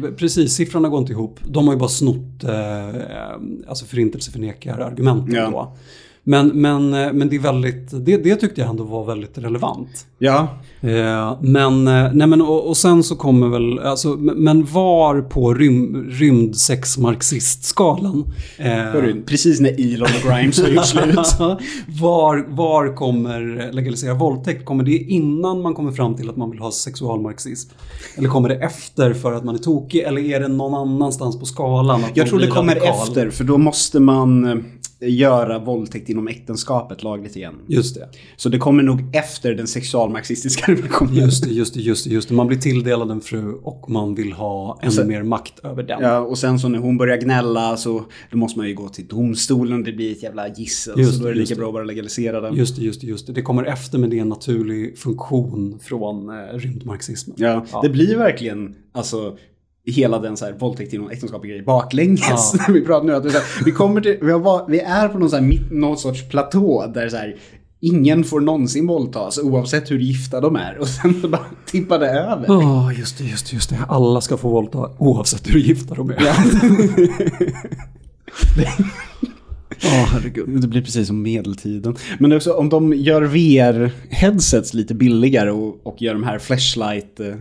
eh, precis, siffrorna går inte ihop. De har ju bara snott eh, alltså förintelseförnekar-argumenten Ja. då. Men, men, eh, men det är väldigt, det, det tyckte jag ändå var väldigt relevant. Ja, Eh, men, eh, nej men och, och sen så kommer väl, alltså, men var på rym, rymdsexmarxistskalan eh, precis när Elon och Grimes har gjort slut. [LAUGHS] var, var kommer legalisera våldtäkt? Kommer det innan man kommer fram till att man vill ha sexualmarxism? Eller kommer det efter för att man är tokig? Eller är det någon annanstans på skalan? Jag tror det kommer radikal? efter, för då måste man göra våldtäkt inom äktenskapet lagligt igen. Just det. Så det kommer nog efter den sexualmarxistiska [LAUGHS] revolutionen. Just det, just det, just det, just det. Man blir tilldelad en fru och man vill ha ännu Sen- mer makt över den. Ja, och sen så när hon börjar gnälla så då måste man ju gå till domstolen det blir ett jävla gissel. Just så då är det, lika bra att bara legalisera den. Just det, just det, just det. Det kommer efter med det en naturlig funktion från eh, rymdmarxismen. Ja, Ja. det blir verkligen alltså hela den så här våldtäkt inom äktenskap grej baklänges. Ja. [LAUGHS] vi pratar nu att här, vi kommer till, vi, har, vi är på någon, så här, någon sorts platå där så här ingen får någonsin våldtas oavsett hur gifta de är. Och sen bara tippar det över. Ja, just det, just det, just det. Alla ska få våldta oavsett hur gifta de är. Ja, [LAUGHS] herregud. Det blir precis som medeltiden. Men också, om de gör VR-headsets lite billigare och, och gör de här flashlight eh,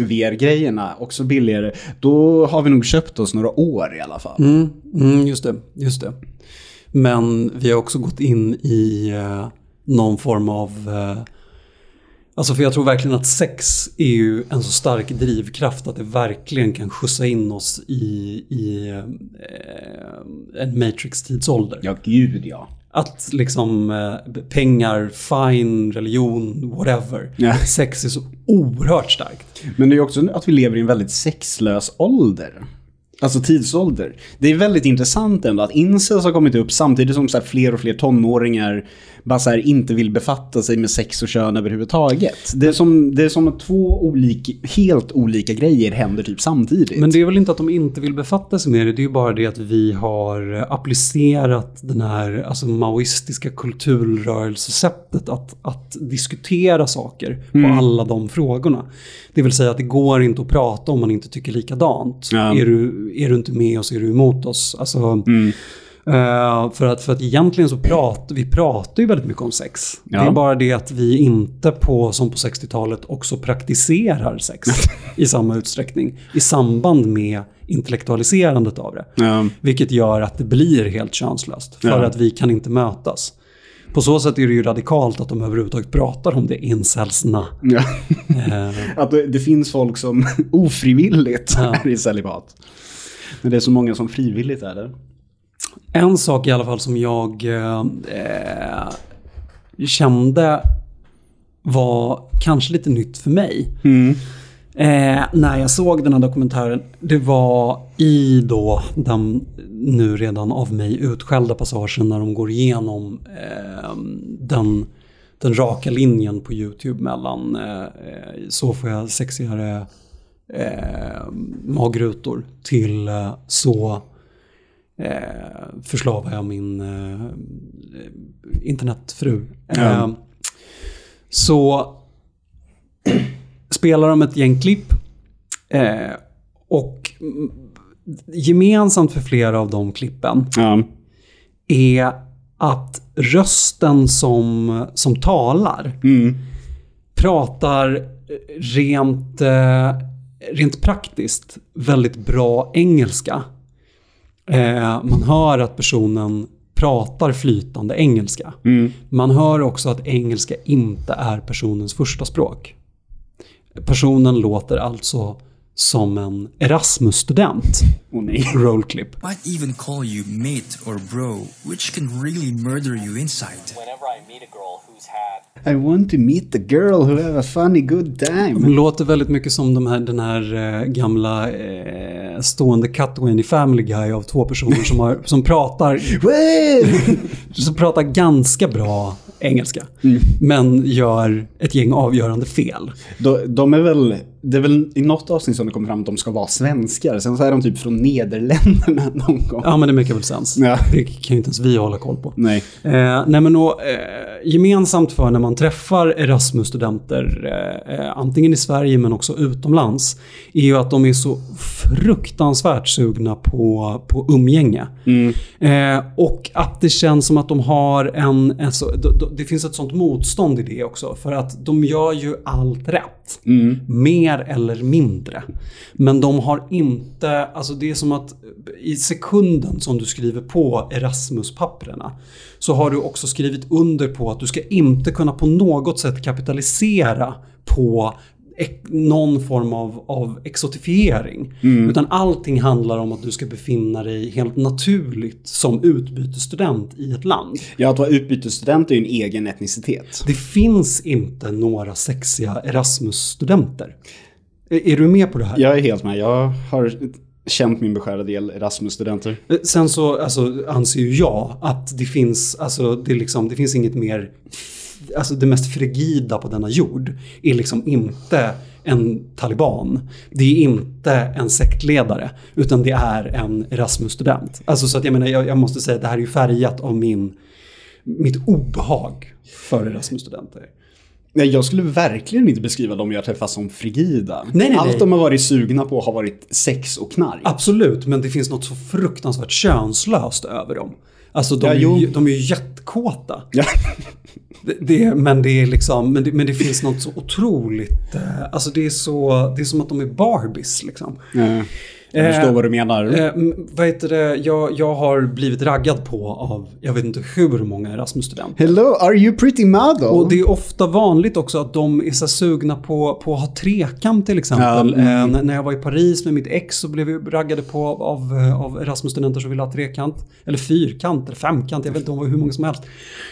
VR-grejerna också billigare, då har vi nog köpt oss några år i alla fall. Mm, mm, just det, just det. Men vi har också gått in i eh, någon form av... Eh, alltså för jag tror verkligen att sex är ju en så stark drivkraft att det verkligen kan skjutsa in oss i, i eh, en Matrix-tidsålder. Ja, gud ja. Att liksom eh, pengar, fine, religion, whatever. Ja. Sex är så oerhört starkt. Men det är också att vi lever i en väldigt sexlös ålder. Alltså tidsålder. Det är väldigt intressant ändå att incels har kommit upp samtidigt som så fler och fler tonåringar bara så här inte vill befatta sig med sex och kön överhuvudtaget. Det är som, det är som att två olika, helt olika grejer händer typ samtidigt. Men det är väl inte att de inte vill befatta sig med det, det är ju bara det att vi har applicerat den här alltså, maoistiska kulturrörelsesättet att, att diskutera saker på alla de frågorna. Det vill säga att det går inte att prata om man inte tycker likadant. Ja. Är, du, är du inte med oss, är du emot oss? Alltså, eh, för, att, för att egentligen så pratar vi pratar ju väldigt mycket om sex. Ja. Det är bara det att vi inte på, som på 60-talet också praktiserar sex [LAUGHS] i samma utsträckning i samband med intellektualiserandet av det. Ja. Vilket gör att det blir helt könslöst för Ja. att vi kan inte mötas. På så sätt är det ju radikalt att de överhuvudtaget pratar om det, incelsna. Ja. Eh, [LAUGHS] Att det, det finns folk som [LAUGHS] ofrivilligt Ja. är i celibat. Men det är så många som frivilligt är det. En sak i alla fall som jag eh, kände var kanske lite nytt för mig. Eh, när jag såg den här dokumentären, det var i då den nu redan av mig utskällda passagen när de går igenom eh, den, den raka linjen på YouTube mellan eh, eh, så får jag sexigare eh, magrutor till eh, så eh, förslavar jag min eh, internetfru. Eh, så spelar de ett gäng klipp. Eh, och mm, gemensamt för flera av de klippen Ja. är att rösten som, som talar Mm. pratar rent, eh, rent praktiskt väldigt bra engelska. Eh, man hör att personen pratar flytande engelska. Mm. Man hör också att engelska inte är personens första språk. Personen låter alltså som en Erasmus-student. Åh nej. [LAUGHS] Rollclip. Might even call you mate or bro, which can really murder you inside. whenever I meet a girl who's had I want to meet the girl who have a funny good time. Det låter väldigt mycket som de här, den här eh, gamla eh, stående cutawayen i Family Guy av två personer som, har, som, pratar, [LAUGHS] [LAUGHS] som pratar ganska bra engelska. Mm. Men gör ett gäng avgörande fel. de, de är väl, det är väl i något avsnitt som det kommer fram att de ska vara svenskar. Sen så är de typ från Nederländerna [LAUGHS] någon gång. Ja, men det make väl sens. Ja. Det kan ju inte ens vi hålla koll på. Nej. Eh, nej men och, eh, gemensamt för när man träffar Erasmus-studenter, eh, antingen i Sverige men också utomlands, är ju att de är så fruktansvärt sugna på, på umgänge. Eh, och att det känns som att de har en, alltså, d- d- det finns ett sånt motstånd i det också, för att de gör ju allt rätt. Mer eller mindre. Men de har inte, alltså det är som att i sekunden som du skriver på Erasmus-papperna så har du också skrivit under på att du ska inte kunna på något sätt kapitalisera på någon form av, av exotifiering. Utan allting handlar om att du ska befinna dig helt naturligt som utbytesstudent i ett land. Ja, att vara utbytesstudent är ju en egen etnicitet. Det finns inte några sexiga Erasmus-studenter. Är, är du med på det här? Jag är helt med. Jag har känt min beskärda del Erasmus-studenter. Sen så alltså, anser ju jag att det finns, alltså, det, liksom, det finns inget mer, alltså det mest frigida på denna jord är liksom inte en taliban. Det är inte en sektledare, utan det är en Erasmus-student. Alltså så att jag menar, jag, jag måste säga att det här är ju färgat av min, mitt obehag för Erasmus-studenter. Nej, jag skulle verkligen inte beskriva dem jag träffat som frigida. Nej, nej, Allt nej. de har varit sugna på har varit sex och knark. Absolut, men det finns något så fruktansvärt könslöst över dem. Alltså de, Ja, är, ju, de är ju jättekåta. Ja. Det, det, men det är liksom, men det, men det finns något så otroligt, eh, alltså det är så, det är som att de är Barbies liksom. Eh, Jag förstår vad du menar. Eh, vad heter det, jag, jag har blivit raggad på av, jag vet inte hur många Erasmus-studenter. Hello, are you pretty model? Och det är ofta vanligt också att de är så sugna på, på att ha trekant till exempel. Mm. Eh, när jag var i Paris med mitt ex så blev vi raggade på av, av, eh, av Erasmus-studenter som ville ha trekant. Eller fyrkant eller femkant, jag vet inte om hur många som helst.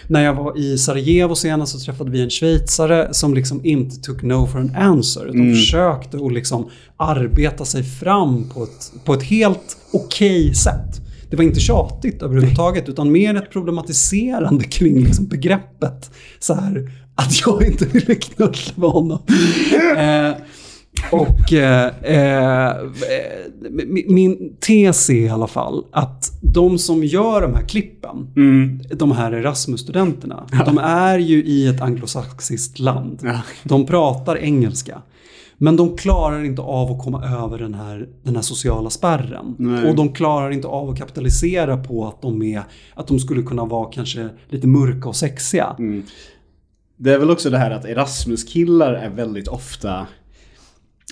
När jag var i Sarajevo senast så träffade vi en schweizare som liksom inte took no for an answer. De försökte att liksom arbeta sig fram på ett, på ett helt okej sätt. Det var inte tjatigt överhuvudtaget utan mer ett problematiserande kring liksom begreppet så här att jag inte ville knulla med honom. eh, och eh, eh, min- tes är i alla fall att de som gör de här klippen, de här Erasmus-studenterna, de är ju i ett anglosaxiskt land. Ja. De pratar engelska. Men de klarar inte av att komma över den här, den här sociala spärren. Nej. Och de klarar inte av att kapitalisera på att de, är, att de skulle kunna vara kanske lite mörka och sexiga. Det är väl också det här att Erasmus-killar är väldigt ofta...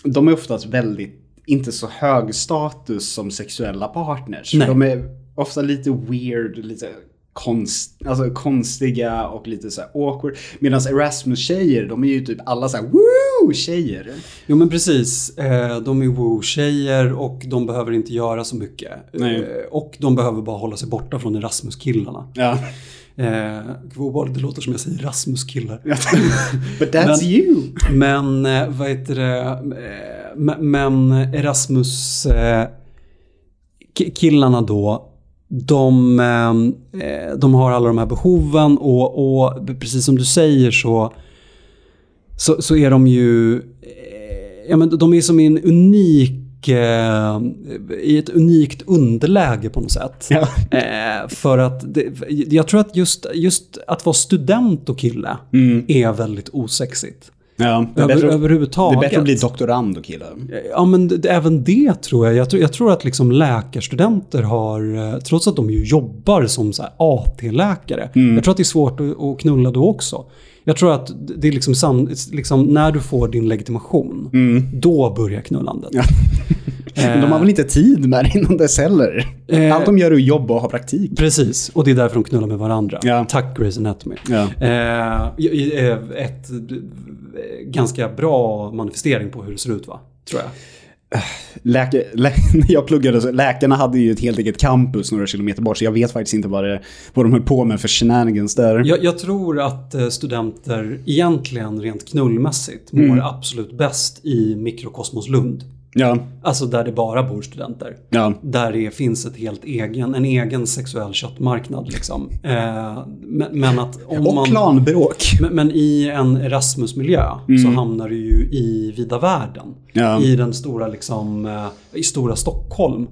De är oftast väldigt, inte så hög status som sexuella partners. Nej. De är ofta lite weird, lite konst, alltså konstiga och lite så här awkward. Medan Erasmus-tjejer, de är ju typ alla så här woo-tjejer. Jo men precis. Eh, De är woo-tjejer och de behöver inte göra så mycket. Nej. Eh, Och de behöver bara hålla sig borta från Erasmus-killarna. Ja. Eh, gud det låter som jag säger Erasmus-killar. But that's Men- you. Men eh, vad heter det? Men- Men Erasmus eh, ki- killarna då. De, eh, de har alla de här behoven och, och precis som du säger så, så, så är de ju eh, ja, men de är som i en unik, eh, i ett unikt underläge på något sätt. Ja. För att det, jag tror att just, just att vara student och kille är väldigt osexigt. Ja, det Över, bättre, det överhuvudtaget. är bättre att bli doktorand och kille. Ja, men det, även det tror jag. Jag tror, jag tror att liksom läkarstudenter har, eh, trots att de ju jobbar som AT-läkare, jag tror att det är svårt att, att knulla då också. Jag tror att det är liksom, sam, liksom när du får din legitimation, då börjar knullandet. Men de har väl inte tid med det innan dess heller? Eh. Allt de gör är att jobba och ha praktik. Precis, och det är därför de knullar med varandra. Ja. Tack Grey's Anatomy. Ja. Eh, eh, ett eh, ganska bra manifestering på hur det ser ut va? Tror jag. Läke, lä, [LAUGHS] när jag pluggade så läkarna hade ju ett helt eget campus några kilometer bort så jag vet faktiskt inte vad, det, vad de höll på med för shenanigans där. Jag, jag tror att eh, studenter egentligen rent knullmässigt mår absolut bäst i mikrokosmos Lund. Ja, Alltså där det bara bor studenter. ja, Där det finns ett helt egen, en egen sexuell köttmarknad liksom. Eh, men, men att om och man... klanbråk. Men, men i en Erasmus-miljö så hamnar du ju i vida världen. Ja. I den stora, liksom, eh, i stora Stockholm.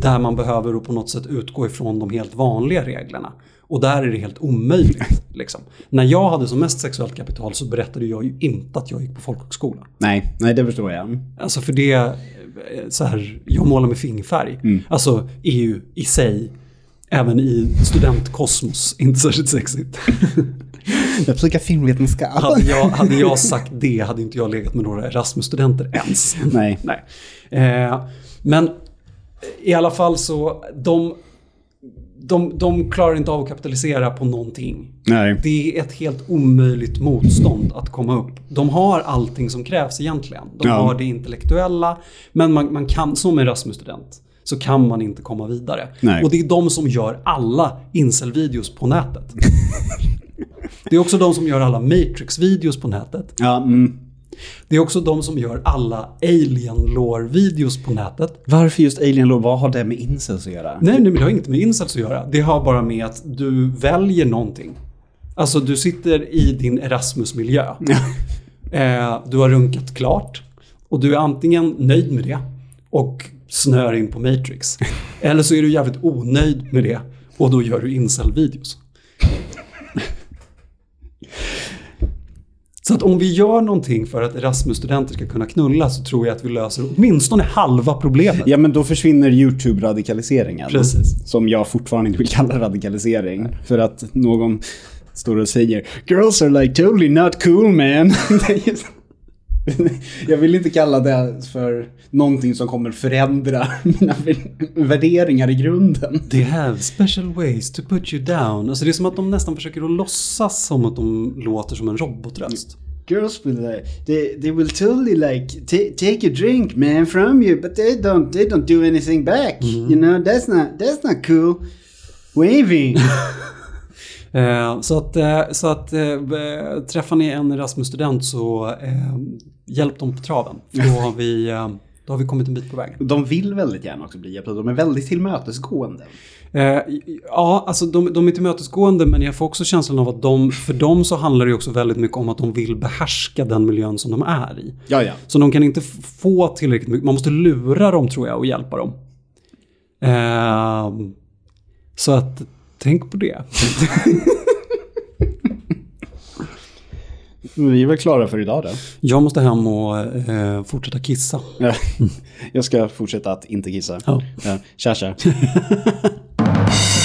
Där man behöver på något sätt utgå ifrån de helt vanliga reglerna. Och där är det helt omöjligt. [LAUGHS] Liksom. När jag hade som mest sexuellt kapital så berättade jag ju inte att jag gick på folkhögskola. Nej, nej det förstår jag. Alltså för det, eh, så här, jag målar med fingerfärg. Alltså EU i sig, även i studentkosmos, inte särskilt sexigt. [LAUGHS] Jag pluggar filmvetenskap. Hade jag, hade jag sagt det hade inte jag legat med några Erasmus-studenter ens. Nej. Nej. Eh, men i alla fall så, de, de, de klarar inte av att kapitalisera på någonting. Nej. Det är ett helt omöjligt motstånd att komma upp. De har allting som krävs egentligen. De Ja. har det intellektuella, men man, man kan, som Erasmus-student, så kan man inte komma vidare. Nej. Och det är de som gör alla incel-videos på nätet. [LAUGHS] det är också de som gör alla Matrix-videos på nätet. Ja, mm. Det är också de som gör alla alien-lore-videos på nätet. Varför just Alien Law? Vad har det med incels att göra? Nej, nej, det har inget med incels att göra. Det har bara med att du väljer någonting. Alltså, du sitter i din Erasmus-miljö. [LAUGHS] eh, du har runkat klart. Och du är antingen nöjd med det och snör in på Matrix. [LAUGHS] Eller så är du jävligt onöjd med det och då gör du incel-videos. Så att om vi gör någonting för att Erasmus-studenter ska kunna knulla så tror jag att vi löser åtminstone halva problemet. Ja, men då försvinner YouTube-radikaliseringen. Precis. Som jag fortfarande inte vill kalla radikalisering. För att någon står och säger “Girls are like totally not cool man”. [LAUGHS] [LAUGHS] Jag vill inte kalla det för någonting som kommer förändra [LAUGHS] mina värderingar i grunden. They have special ways to put you down. Alltså det är som att de nästan försöker att låtsas som att de låter som en robotröst. Girls will like, they, they will totally like ta- take a drink man from you but they don't they don't do anything back you know that's not that's not cool waving [LAUGHS] Eh, så att, eh, så att eh, träffar ni en Erasmus-student så hjälp dem på traven. För då har, vi, eh, då har vi kommit en bit på vägen. de vill väldigt gärna också bli hjälpta de är väldigt tillmötesgående Eh, ja, alltså de, de är tillmötesgående men jag får också känslan av att de, för dem så handlar det också väldigt mycket om att de vill behärska den miljön som de är i. ja ja Så de kan inte få tillräckligt mycket. Man måste lura dem tror jag och hjälpa dem. Ehm, så att tänk på det. [LAUGHS] vi är väl klara för idag då Jag måste hem och eh, fortsätta kissa. Ja. [LAUGHS] jag ska fortsätta att inte kissa Ja. ja. tja tja [LAUGHS]